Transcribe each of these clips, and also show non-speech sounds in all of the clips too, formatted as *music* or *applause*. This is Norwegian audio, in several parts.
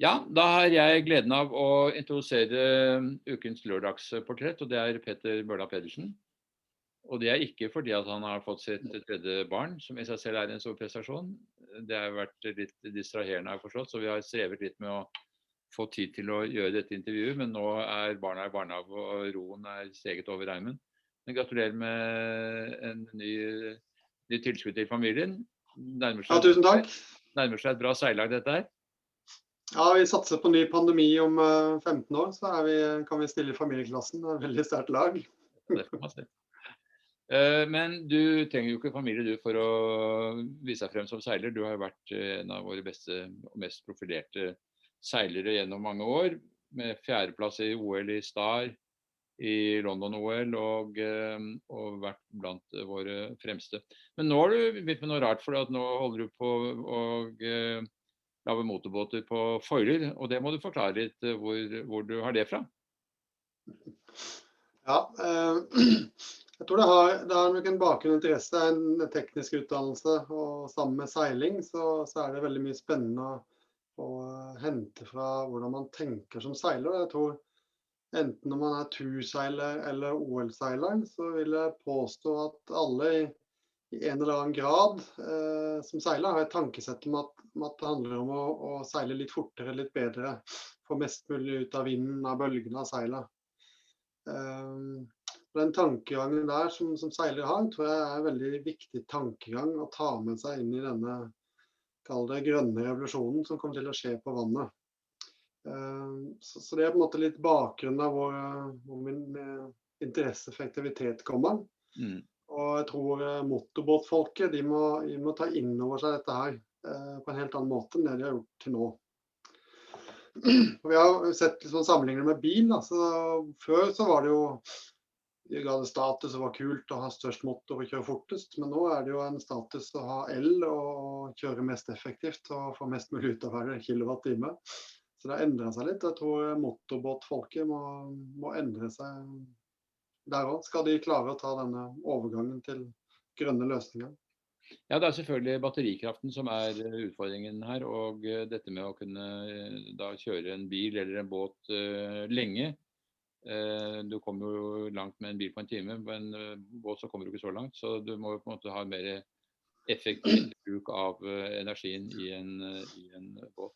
Ja, da har jeg gleden av å introdusere ukens lørdagsportrett, og det er Petter Bøhla Pedersen. Og det er ikke fordi at han har fått sitt tredje barn, som i seg selv er en stor prestasjon. Det har vært litt distraherende, har jeg forstått, så vi har strevet litt med å få tid til å gjøre dette intervjuet. Men nå er barna i barnehage, og roen er steget over reimen. Men gratulerer med en ny, ny tilskudd til familien. Nærmer seg, ja, tusen takk. Nærmer seg et bra seilag, dette her. Ja, Vi satser på ny pandemi om 15 eh, år, så vi, kan vi stille i familieklassen. Det er et veldig sterkt lag. Det får man. Eh, men du trenger jo ikke familie du for å vise deg frem som seiler. Du har jo vært eh, en av våre beste og mest profilerte seilere gjennom mange år. Med fjerdeplass i OL i Star, i London-OL og, og, vært blant våre fremste. Men nå har du begynt med noe rart, for nå holder du på å lage motorbåter på foiler. Og det må du forklare litt eh, hvor, hvor du har det fra? Ja, eh, *clears throat* jeg tror det har, det har en bakgrunn og interesse. En teknisk utdannelse. Og sammen med seiling så, så er det veldig mye spennende å, å, hente fra hvordan man tenker som seiler. Jeg tror Enten når man er turseiler eller OL-seiler, så vil jeg påstå at alle i i en eller annen grad eh, som seiler, har et tankesett om at, om at, det handler om å, å, seile litt fortere, litt bedre. Få mest mulig ut av vinden, av bølgene, av seilet. Eh, den tankegangen der som, som seiler har, tror jeg er en veldig viktig tankegang å ta med seg inn i denne kall det grønne revolusjonen som kommer til å skje på vannet. Eh, så, så, det er på en måte litt bakgrunnen av hvor, hvor min eh, interesse for kommer. Mm. Og jeg tror eh, motorbåtfolket de må, de må ta inn over seg dette her eh, på en helt annen måte enn det de har gjort til nå. *clears throat* Vi har sett liksom sammenlignet med bil. Altså, før så var det jo de ga det status og var kult å ha størst motor og kjøre fortest. Men nå er det jo en status å ha el og kjøre mest effektivt og få mest mulig ut av hver kilowattime. Så det har endra seg litt. Jeg tror motorbåtfolket må, må endre seg der òg skal de klare å ta denne overgangen til grønne løsninger. Ja, Det er selvfølgelig batterikraften som er utfordringen her. Og eh, dette med å kunne eh, da kjøre en bil eller en båt uh, lenge. Uh, du kommer jo langt med en bil på en time. På en båt så kommer du ikke så langt. Så du må på en måte ha mer effektiv bruk av energien i en, i en båt.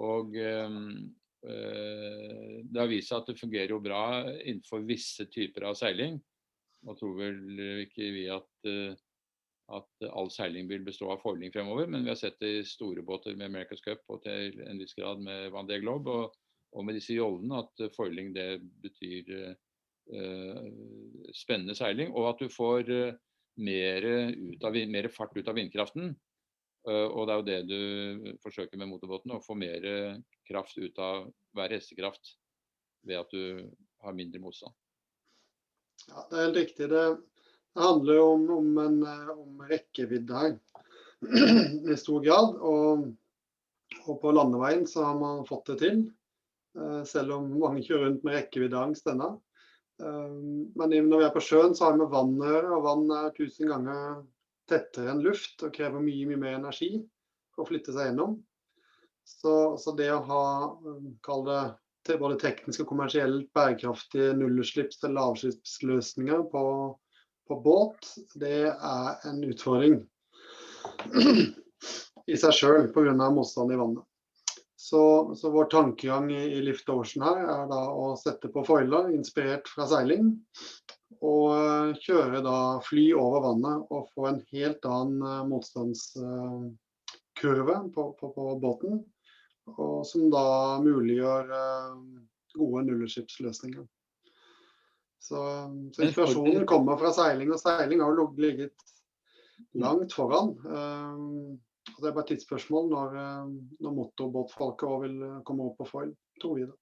Og um, Eh, det har vist seg at det fungerer jo bra innenfor visse typer av seiling. Nå tror vel ikke vi at, eh, at all seiling vil bestå av foiling fremover, men vi har sett det i store båter med America's Cup og til en viss grad med Vendée Globe og, og, med disse jollene at foiling det betyr uh, spennende seiling, og at du får mer, av, mer, fart ut av vindkraften. Uh, og det er jo det du forsøker med motorbåten, å få mer kraft ut av hver hestekraft ved at du har mindre motstand. Ja, Det er helt riktig. Det, det handler jo om, om, en, om rekkevidde her i stor grad. Og, og, på landeveien så har man fått det til. Eh, selv om mange kjører rundt med rekkeviddeangst ennå. Eh, men når vi er på sjøen, så har vi vann å gjøre. Og vann er tusen ganger tettere enn luft og krever mye, mye mer energi for å flytte seg gjennom. Så, så det å ha kall det både teknisk og kommersielt bærekraftige nullutslipps- eller lavutslippsløsninger på, på, båt, det er en utfordring i seg sjøl pga. motstand i vannet. Så, så, vår tankegang i, i Lift Ocean her er da å sette på foiler inspirert fra seiling. Og kjøre da fly over vannet og få en helt annen eh, motstandskurve på, på, på båten og som da muliggjør eh, gode nullskipsløsninger. Så, så inspirasjonen kommer fra seiling, og seiling har jo ligget langt foran. Eh, Det er bare et tidsspørsmål når, når motorbåtfolket òg vil komme opp på foil, tror vi det.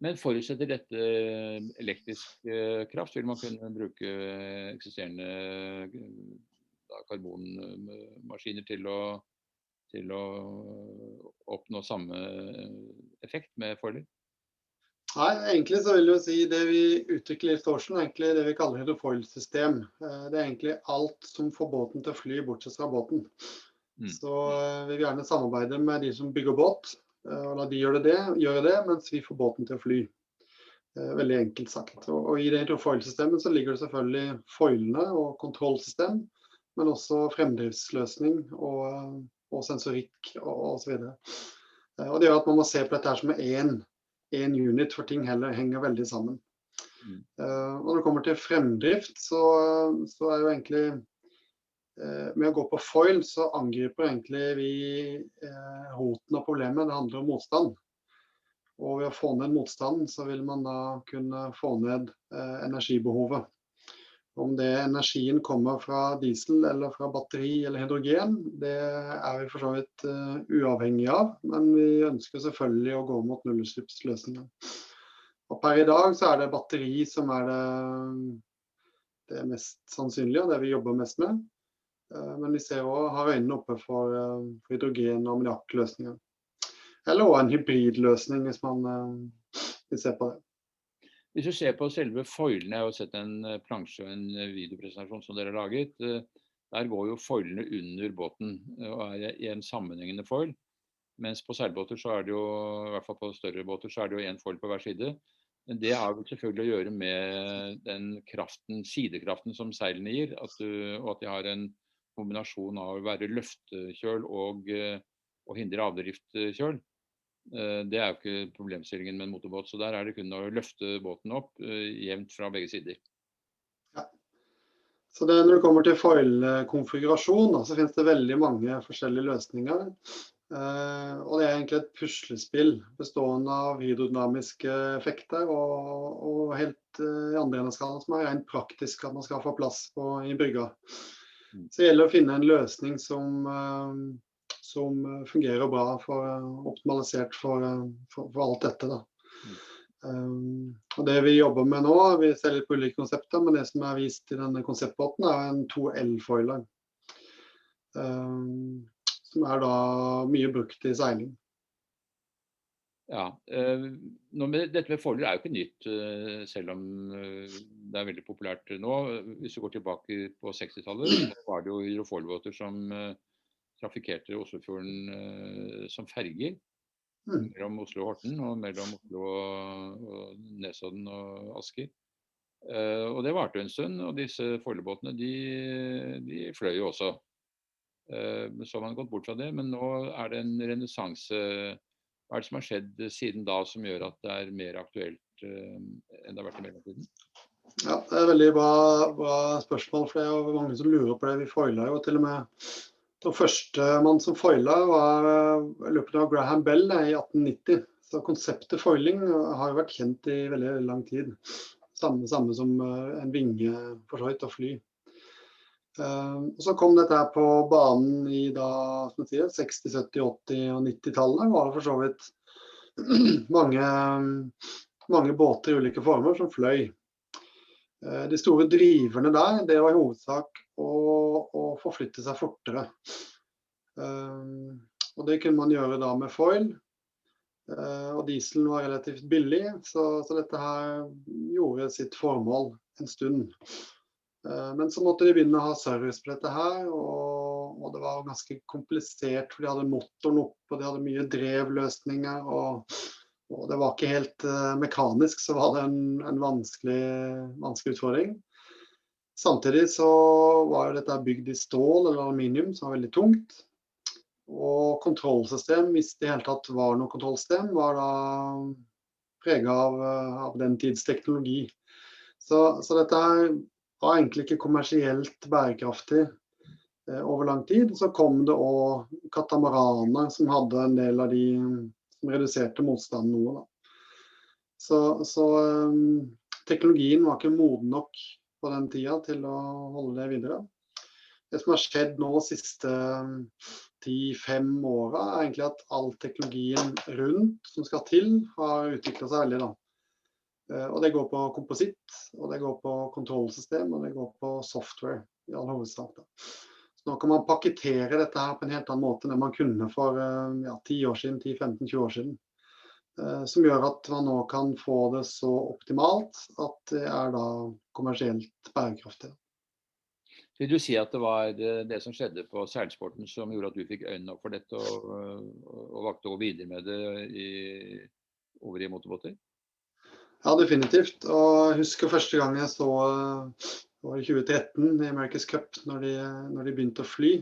Men forutsetter dette elektrisk kraft? Vil man kunne bruke eksisterende karbonmaskiner til å til å oppnå samme effekt med fordel? Nei, egentlig så vil jeg si Det vi utvikler i Storsen, er egentlig det vi kaller hydrofoil-system. Eh, det er egentlig alt som får båten til å fly bortsett fra båten. Mm. Så eh, vi vil gjerne samarbeide med de som bygger båt, og la de gjøre det, gjøre det, mens vi får båten til å fly. Veldig enkelt sagt. Og, og I det hydrofoil-systemet så ligger det selvfølgelig foilene og kontrollsystem, men også fremdriftsløsning og, og sensorikk og osv. Og det gjør at man må se på dette her som én, unit, for ting heller henger veldig sammen. Mm. Uh, når det kommer til fremdrift, så, så er jo egentlig Med å gå på foil, så angriper egentlig vi uh, roten av problemet. Det handler om motstand. Og ved å få ned motstanden, så vil man da kunne få ned energibehovet. Om det energien kommer fra diesel eller fra batteri eller hydrogen, det er vi for så vidt uavhengig av. Men vi ønsker selvfølgelig å gå mot nullutslippsløsninger. Og per i dag så er det batteri som er det, det mest sannsynlige, og det vi jobber mest med. Eh, men vi ser òg har øynene oppe for, eh, for hydrogen- og ammoniakkløsninger. Eller òg en hybridløsning, hvis man eh, vil se på det. Hvis du ser på selve foilene, jeg har sett en plansje og en videopresentasjon som dere har laget. Der går jo foilene under båten og er i en sammenhengende foil. Mens på seilbåter, så er det jo, i hvert fall på større båter, så er det jo én foil på hver side. Men det har vel selvfølgelig å gjøre med den kraften, sidekraften som seilene gir. At du, og at de har en kombinasjon av å være løftekjøl og, og hindre avdriftkjøl. Eh, det er jo ikke problemstillingen med en motorbåt. Så der er det kun å løfte båten opp eh, jevnt fra begge sider. Ja. Så det, Når det kommer til foil-konfigurasjon, så finnes det veldig mange forskjellige løsninger. Og det er egentlig et puslespill bestående av hydrodynamiske effekter og, og helt uh, andre enden som er rent praktisk at man skal få plass på i brygga. Mm. Så det gjelder å finne en løsning som, uh, som fungerer bra, for, optimalisert for, for, for, alt dette. Da. Um, og Det vi jobber med nå, vi ser litt på ulike konsepter, men det som er vist i denne konseptbåten, er en 2L-foiler. Um, som er da mye brukt i seiling. Ja, eh, med, Dette med folder er jo ikke nytt, eh, selv om eh, det er veldig populært nå. Hvis du går tilbake på 60-tallet, var det jo hydrofoilbåter som trafikkerte Oslofjorden som ferger. Mm. Mellom Oslo og Horten og mellom Oslo og, og Nesodden og Asker. Eh, og det varte en stund. Og disse foilebåtene de, de fløy jo også. Så har man gått bort fra det, men nå er det en renessanse. Hva er det som har skjedd siden da som gjør at det er mer aktuelt eh, enn det har vært i mellomtiden? Ja, Det er et veldig bra, bra, spørsmål, for det er jo mange som lurer på det. Vi foila jo til og med Den første mann som foila, var eh, løpet av Graham Bell i 1890. Så konseptet foiling har jo vært kjent i veldig lang tid. Samme, samme som en vinge for så vidt, og fly. Uh, og så kom dette her på banen i da, 60-, 70-, 80- og 90-tallet. var for så vidt *clears throat* mange, mange, båter i ulike former som fløy. Uh, de store driverne der det var i hovedsak å, å forflytte seg fortere. Uh, og Det kunne man gjøre da med foil. og dieselen var relativt billig, så, så dette her gjorde sitt formål en stund. Eh, men så måtte de begynne å ha service på dette her, og, og det var ganske komplisert. For de hadde motoren oppe, og de hadde mye drevløsninger. Og, og det var ikke helt uh, mekanisk, så var det en, en vanskelig, vanskelig, utfordring. Samtidig så var dette bygd i stål eller aluminium, som var veldig tungt. Og kontrollsystem, hvis det i hele tatt var noe kontrollsystem, var da prega av, eh, av, den tids teknologi. Så, så dette her var egentlig ikke kommersielt bærekraftig eh, over lang tid. Så kom det òg katamaraner som hadde en del av de som reduserte motstanden noe. Da. Så, så um, teknologien var ikke moden nok på den tida til å holde det videre. Det som har skjedd nå de siste ti-fem åra, er egentlig at all teknologien rundt som skal til, har utvikla seg veldig. da. Eh, og det går på kompositt, og det går på kontrollsystem, og det går på software i all hovedsak. Da. Så nå kan man pakkettere dette her på en helt annen måte enn man kunne for eh, ja, 10 år siden, 10-15-20 år siden. Eh, som gjør at man nå kan få det så optimalt at det er da kommersielt bærekraftig. Vil du si at det var det som skjedde på seilsporten som gjorde at du fikk øynene opp for dette og, og valgte å gå videre med det i, over i motorbåter? Ja, definitivt. Og jeg husker første gang jeg så var i 2013 i America's Cup, når de, når de begynte å fly.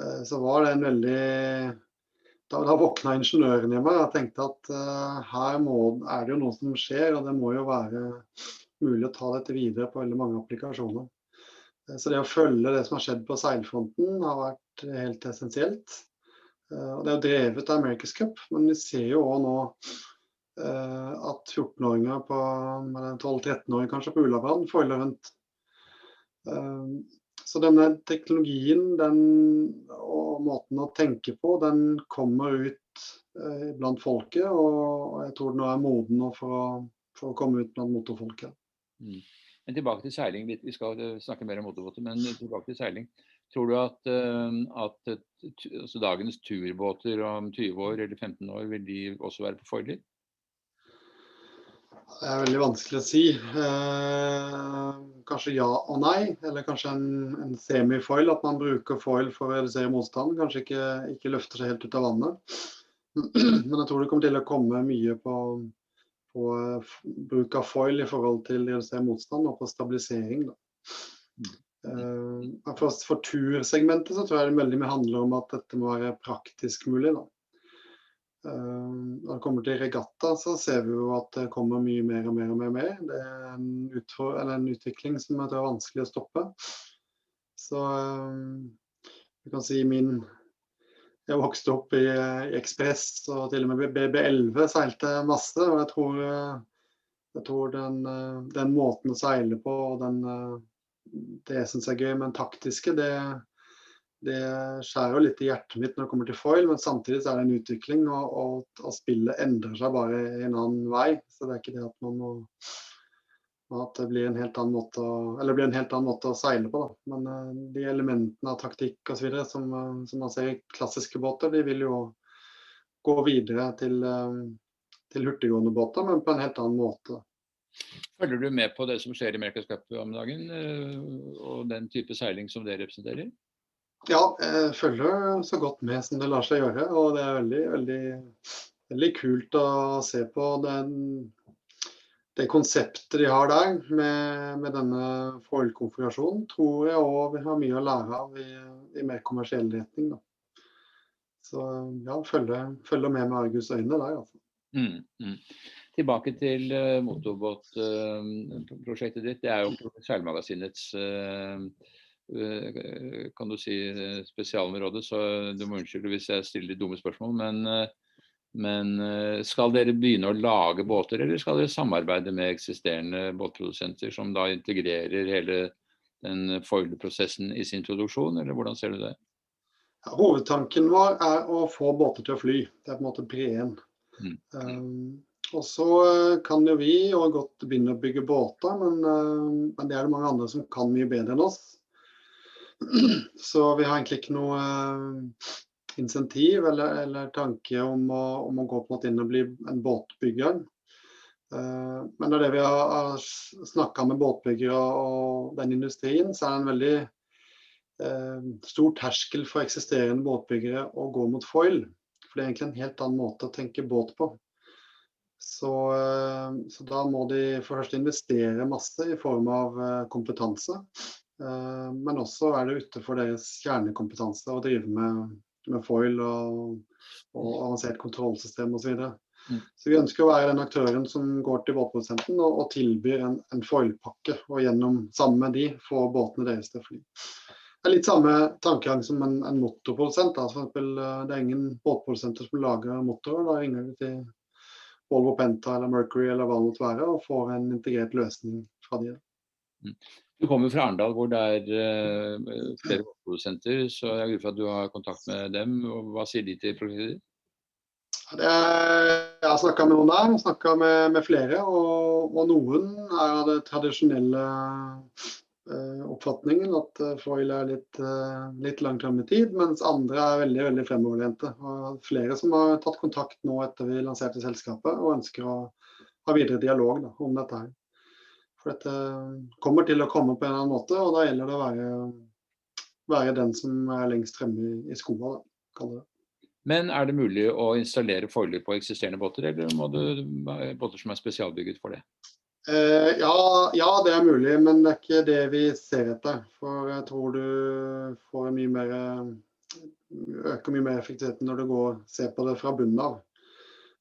Eh, så var det en veldig Da, da våkna ingeniøren i meg og tenkte at uh, her må, er det jo noe som skjer, og det må jo være mulig å ta dette videre på veldig mange applikasjoner. Så det å følge det som har skjedd på seilfronten, har vært helt essensielt. Eh, og det er jo drevet av America's Cup, men vi ser jo òg nå eh, at 14-åringer på 12-13-åringer kanskje på Ullabrand foiler rundt. Eh, så denne teknologien den, og måten å tenke på, den kommer ut blant folket. Og jeg tror den er moden for å, for å komme ut blant motorfolket. Mm. Men tilbake til seiling. Vi skal eh, snakke mer om motorbåter, men tilbake til seiling. Tror du at, eh, at altså dagens turbåter om 20 år eller 15 år, vil de også være på foiler? Det er veldig vanskelig å si. Eh, kanskje ja og nei, eller kanskje en, en semifoil. At man bruker foil for å redusere motstand. Kanskje ikke, ikke løfter seg helt ut av vannet. *clears throat* Men jeg tror det kommer til å komme mye på, på eh, bruk av foil i forhold til redusert motstand og på stabilisering. Uh, for, for tursegmentet så tror jeg det veldig mye handler om at dette må være praktisk mulig. Da. Uh, når det kommer til regatta, så ser vi jo at det kommer mye mer og mer og mer. mer. Det er en, utfor, en utvikling som jeg tror er vanskelig å stoppe. Så uh, vi kan si min jeg vokste opp i, i Ekspress og til og med BB11 seilte masse. Og jeg tror, jeg tror den, den, måten å seile på og den, det jeg syns er gøy men taktiske, det, det skjærer jo litt i hjertet mitt når det kommer til foil, men samtidig så er det en utvikling, og, og, og spillet endrer seg bare i en annen vei. Så det er ikke det at man må at det blir en helt annen måte å, eller blir en helt annen måte å seile på. Da. Men uh, de elementene av taktikk osv. Som, uh, som man ser i klassiske båter, de vil jo gå videre til, uh, til hurtiggående båter, men på en helt annen måte. Følger du med på det som skjer i Cup om dagen, og den type seiling som det representerer? Ja, jeg følger så godt med som det lar seg gjøre. Og det er veldig, veldig, veldig kult å se på den det konseptet de har der med, med denne foil-konfigurasjonen, tror jeg òg vi har mye å lære av i, i mer kommersiell retning. Da. Så ja, følger, følger med med argusøyne der, altså. Mm, mm. Tilbake til uh, motorbåtprosjektet uh, ditt. Det er jo Seilmagasinets uh, kan du si, spesialområde, så du må unnskylde hvis jeg stiller dumme spørsmål. Men men eh, skal dere begynne å lage båter, eller skal dere samarbeide med eksisterende båtprodusenter som da integrerer hele den foileprosessen i sin produksjon, eller hvordan ser du det? Ja, hovedtanken vår er å få båter til å fly. Det er på en måte breen. Mm. Um, og så eh, kan jo vi jo godt begynne å bygge båter, men, uh, men, det er det mange andre som kan mye bedre enn oss. Så vi har egentlig ikke noe uh, insentiv eller, eller tanke om å, om å, gå på en måte inn og bli en båtbygger. Uh, men er det vi har, snakka med båtbyggere og den industrien, så er det en veldig uh, stor terskel for eksisterende båtbyggere å gå mot foil. For det er egentlig en helt annen måte å tenke båt på. Så, uh, så da må de for først investere masse i form av kompetanse. Men også er det utenfor deres kjernekompetanse å drive med med foil og, og avansert kontrollsystem osv. Så, mm. så vi ønsker å være den aktøren som går til båtprodusenten og, og tilbyr en, en foilpakke, og gjennom, sammen med de, få båtene deres til å fly. Det er litt samme tankegang som en, en motorprodusent. Da. For eksempel, eh, det er ingen båtprodusenter som lager motorer. Da ringer vi til Volvo Penta eller Mercury eller hva det måtte være, og får en integrert løsning fra de. Mm. Du kommer fra Arendal hvor det er uh, flere produsenter, så jeg går for at du har kontakt med dem. og Hva sier de til prosjektet jeg har snakka med noen der, snakka med, med, flere. Og, og, noen er av det tradisjonelle uh, oppfatningen at uh, foil er litt, uh, litt langt fram i tid, mens andre er veldig veldig fremoverlente. Og flere som har tatt kontakt nå etter vi lanserte selskapet og ønsker å ha videre dialog da, om dette her. For dette kommer til å komme på en eller annen måte, og da gjelder det å være være den som er lengst fremme i, i skoa, kaller det. Men er det mulig å installere foiler på eksisterende båter, eller må du båter som er spesialbygget for det? Eh, ja, ja, det er mulig, men det er ikke det vi ser etter. For jeg tror du får mye mer øker mye mer effektiviteten når du går ser på det fra bunnen av.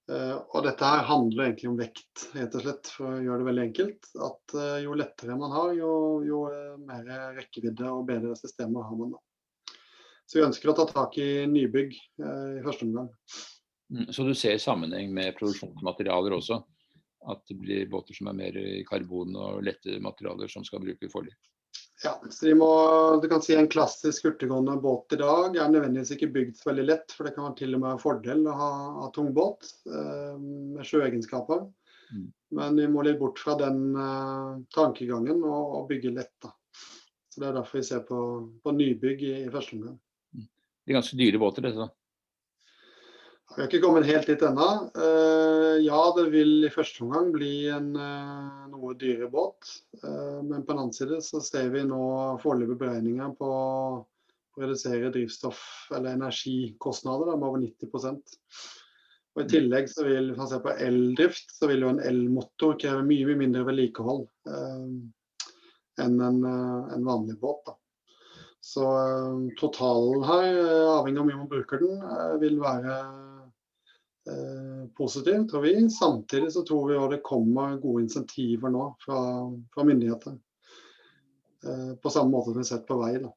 Uh, og dette her handler egentlig om vekt, rett og slett, for å gjøre det veldig enkelt. At uh, jo lettere man har, jo, jo uh, mer rekkevidde og bedre systemer har man da. Så vi ønsker å ta tak i nybygg i første omgang. Mm, så du ser sammenheng med produksjonsmaterialer også? At det blir båter som er mer karbon og lette materialer som skal bruke forlig? Ja, så de må, du kan si En klassisk hurtiggående båt i dag er nødvendigvis ikke bygd så veldig lett. For det kan til og med være en fordel å ha, ha tung båt eh, med sjøegenskaper. Mm. Men vi må litt bort fra den eh, tankegangen og, og, bygge lett. da. Så Det er derfor vi ser på, på nybygg i, i første omgang. Mm. De er ganske dyre båter, dette? Vi har ikke kommet helt dit ennå. Uh, ja, det vil i første omgang bli en uh, noe dyrere båt. Uh, men på den annen side så ser vi nå foreløpige beregninger på å redusere drivstoff- eller energikostnader med over 90% og I tillegg så vil hvis man ser på eldrift, så vil jo en elmotor kreve mye, mye mindre vedlikehold enn en, en, vanlig båt. da. Så totalen her, avhengig av hvor mye man bruker den, vil være Eh, positiv, tror vi. Samtidig så tror vi også det kommer gode insentiver nå fra, fra myndighetene. Eh, på samme måte som vi har sett på vei. da.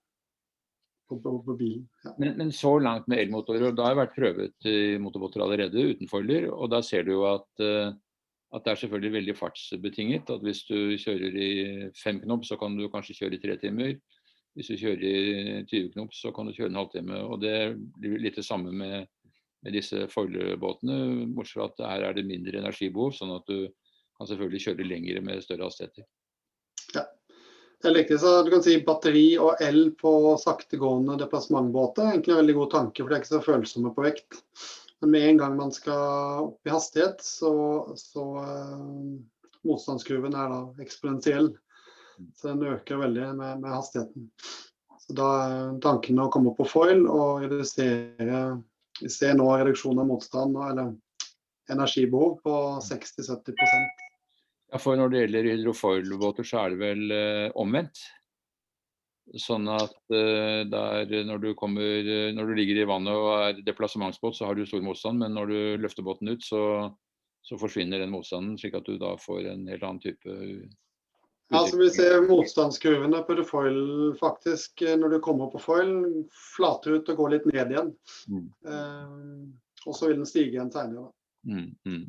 På, på, bilen. Ja. Men, men, så langt med elmotorer, og da har vært prøvet i motorbåter allerede uten foiler. Og da ser du jo at, eh, at det er selvfølgelig veldig fartsbetinget. At hvis du kjører i fem knop, så kan du kanskje kjøre i tre timer. Hvis du kjører i 20 knop, så kan du kjøre en halvtime. Og det blir litt det samme med med disse foilebåtene. Bortsett fra at her er det mindre energibehov, sånn at du kan selvfølgelig kjøre lengre med større hastigheter. Ja, det er riktig. Så du kan si batteri og el på saktegående deplassementbåter er egentlig en veldig god tanke, for de er ikke så følsomme på vekt. Men med en gang man skal opp i hastighet, så, så eh, motstandskurven er da eksponentiell. Så den øker veldig med, med hastigheten. Så da er tanken å komme på foil og redusere vi ser nå reduksjon av motstand eller energibehov på 60-70 Ja, for Når det gjelder hydrofoilbåter, så er det vel eh, omvendt? Sånn at eh, der, når, du kommer, når du ligger i vannet og er deplassementsbåt, så har du stor motstand, men når du løfter båten ut, så, så forsvinner den motstanden, slik at du da får en helt annen type ja, så Vi ser motstandskurvene på foil faktisk eh, når du kommer på foil, flater ut og går litt ned igjen. Mm. Eh, og så vil den stige igjen senere. Mm, mm.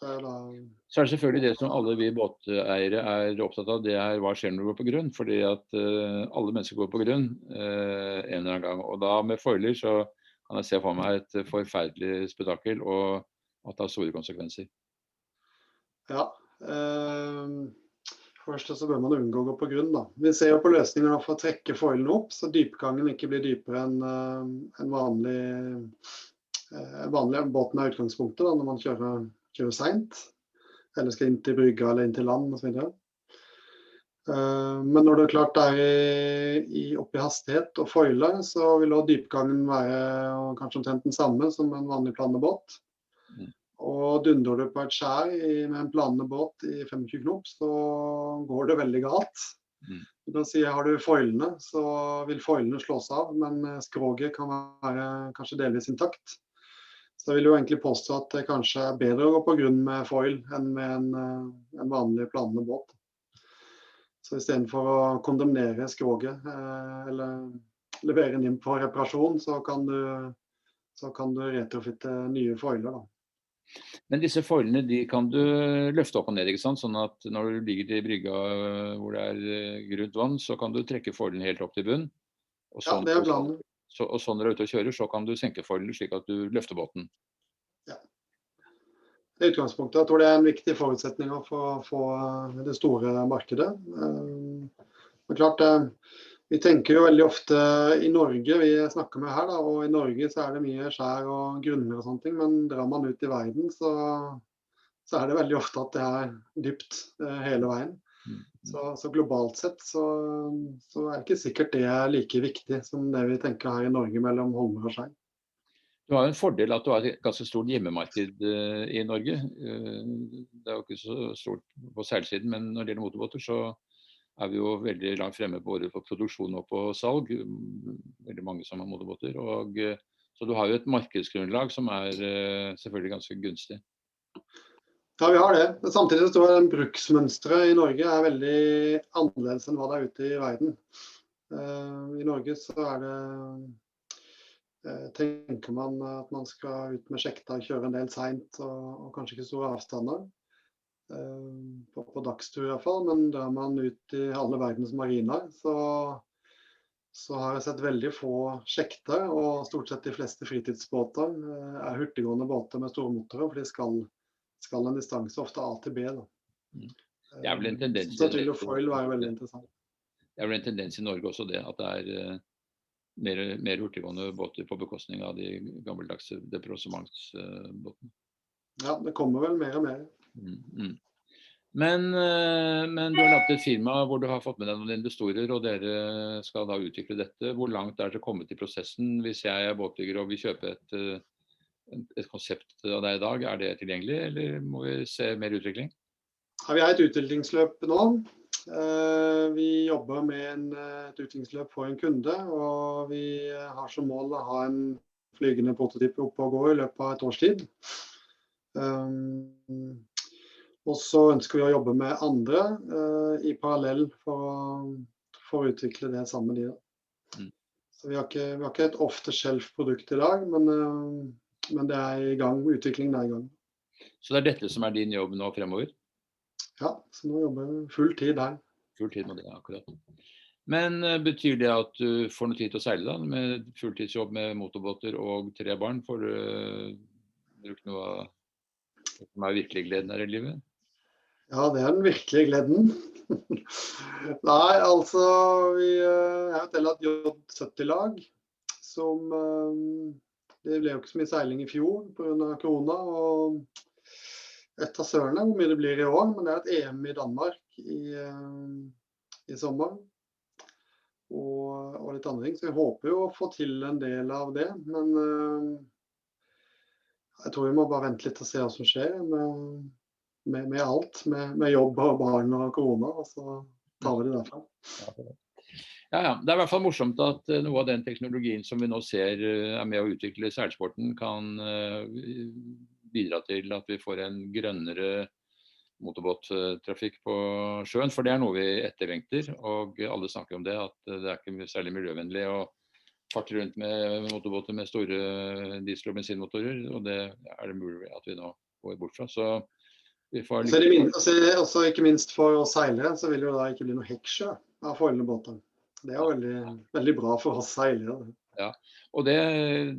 Så er det selvfølgelig det som alle vi båteiere er opptatt av, det er hva skjer når du går på grunn. Fordi at uh, alle mennesker går på grunn uh, en eller annen gang. Og da med foiler så kan jeg se for meg et forferdelig spetakkel og at det har store konsekvenser. Ja. Uh Først så bør man unngå å gå på grunn. Da. Vi ser jo på løsninger for å trekke foilene opp, så dypgangen ikke blir dypere enn eh, en vanlig, uh, vanlig båten er utgangspunktet da, når man kjører, kjører seint. Eller skal inn til brygga eller inn til land osv. Uh, men når det er klart er oppe i hastighet og foiler, så vil også dypgangen være kanskje omtrent den samme som en vanlig planebåt. Mm. Og dundrer du på et skjær med en planende båt i 25 knop, så går det veldig galt. Mm. Da sier si Har du foilene, så vil foilene slås av, men eh, skroget kan være kanskje delvis intakt. Så jeg vil jo egentlig påstå at det kanskje er bedre å gå på grunn med foil enn med en, eh, en vanlig planende båt. Så istedenfor å kondemnere skroget eh, eller levere den inn på reparasjon, så kan du, så kan du retrofitte nye foiler. da. Men disse foilene de kan du løfte opp og ned. ikke sant? Sånn at når du ligger til brygga øh, hvor det er øh, grunt vann, så kan du trekke foilene helt opp til bunn. Og sånn, ja, det er planen. Så, og sånn når du er ute og kjører, så kan du senke foilene slik at du løfter båten. Ja. Det er utgangspunktet. Jeg tror det er en viktig forutsetning for å få det store markedet. Men klart, vi tenker jo veldig ofte i Norge, vi snakker med her, da, og i Norge så er det mye skjær og grunner og sånne ting. Men drar man ut i verden, så, så er det veldig ofte at det er dypt eh, hele veien. Mm. Så, så globalt sett så, så er det ikke sikkert det er like viktig som det vi tenker her i Norge mellom Holmer og skjær. Du har en fordel at du har et ganske stort hjemmemarked eh, i Norge. Eh, det er jo ikke så stort på seilsiden, men når det gjelder motorbåter, så er vi jo veldig langt fremme både på produksjon og på salg. Veldig mange som har motorbåter. Og, eh, så du har jo et markedsgrunnlag som er selvfølgelig ganske gunstig. Ja, vi har det. Men samtidig så tror jeg bruksmønsteret i Norge er veldig annerledes enn hva det er ute i verden. I Norge så er det Eh, tenker man at man skal ut med sjekta og kjøre en del seint og, og, kanskje ikke store avstander. Eh, på, på dagstur iallfall, men drar man ut i alle verdens mariner, så, så har jeg sett veldig få sjekter. Og stort sett de fleste fritidsbåter eh, er hurtiggående båter med store motorer, for de skal, skal en distanse ofte A til B. Da. Mm. Det er vel en tendens så til foil være veldig interessant. Det er vel en tendens i Norge også det, at det er mer, mer hurtiggående båter på bekostning av de gammeldagse deprossementsbåtene. Ja, det kommer vel mer og mer. Mm, mm. Men, eh, men, du har laget et firma hvor du har fått med deg noen investorer, og dere skal da utvikle dette. Hvor langt er dere kommet i prosessen? Hvis jeg er båtbygger og vil kjøpe et, eh, et konsept av deg i dag, er det tilgjengelig, eller må vi se mer utvikling? Ja, vi har et utviklingsløp nå. Eh, vi jobber med en, et utviklingsløp for en kunde, og vi har som mål å ha en flygende prototype oppe og gå i løpet av et års tid. Og så ønsker vi å jobbe med andre uh, i parallell for å, for å, utvikle det sammen med de. Mm. Så vi har, ikke, vi har, ikke, et off the shelf-produkt i dag, men, uh, men, det er i gang, utviklingen er i gang. Så det er dette som er din jobb nå fremover? Ja, så nå jobber jeg full tid her. Full tid med det, akkurat. Men uh, betyr det at du får noe tid til å seile, da? Med fulltidsjobb med motorbåter og tre barn? Får du uh, brukt noe av det som er virkelig gleden her i livet? Ja, det er den virkelige gleden. *laughs* Nei, altså vi Jeg er et del av et J70-lag som Det ble jo ikke så mye seiling i fjor pga. korona. og et av søren hvor mye det blir i år, men det er et EM i Danmark i, eh, i sommer. Og, og, litt andre ting. Så vi håper jo å få til en del av det. Men jeg tror vi må bare vente litt og se hva som skjer med, med, med alt. Med, med, jobb og barn og korona. Og så tar vi det derfra. Ja, ja. Det er i hvert fall morsomt at uh, noe av den teknologien som vi nå ser uh, er med å utvikle seilsporten, kan bidra til at vi får en grønnere motorbåttrafikk på sjøen. For det er noe vi etterlengter. Og alle snakker om det, at det er ikke særlig miljøvennlig å farte rundt med motorbåter med store diesel- og bensinmotorer. Og det er det mulig at vi nå går bort fra. Så får Så minst, altså, også ikke minst for å seilere, så vil det da ikke bli noe hekksjø av foilende båter. Det er veldig, veldig bra for oss seilere. Ja, og det,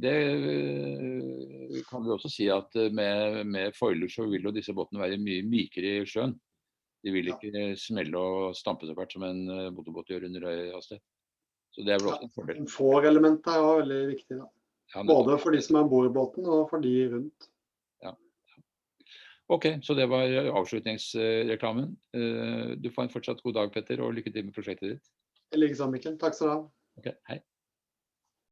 det, eh, kan vi også si at eh, med, med foiler så vil jo disse båtene være mye mykere i sjøen. De vil ikke ja. smelle og stampe så fælt som en eh, motorbåt gjør under høy hastighet. Så det er vel også en fordel. Ja, Får-elementet er også veldig viktig. da. Ja, Både for de som er om båten og for de rundt. Ok, så det var avslutningsreklamen. Du får en fortsatt god dag, Petter, og lykke til med prosjektet ditt. I like Mikkel. Takk skal du ha. Okay, hei.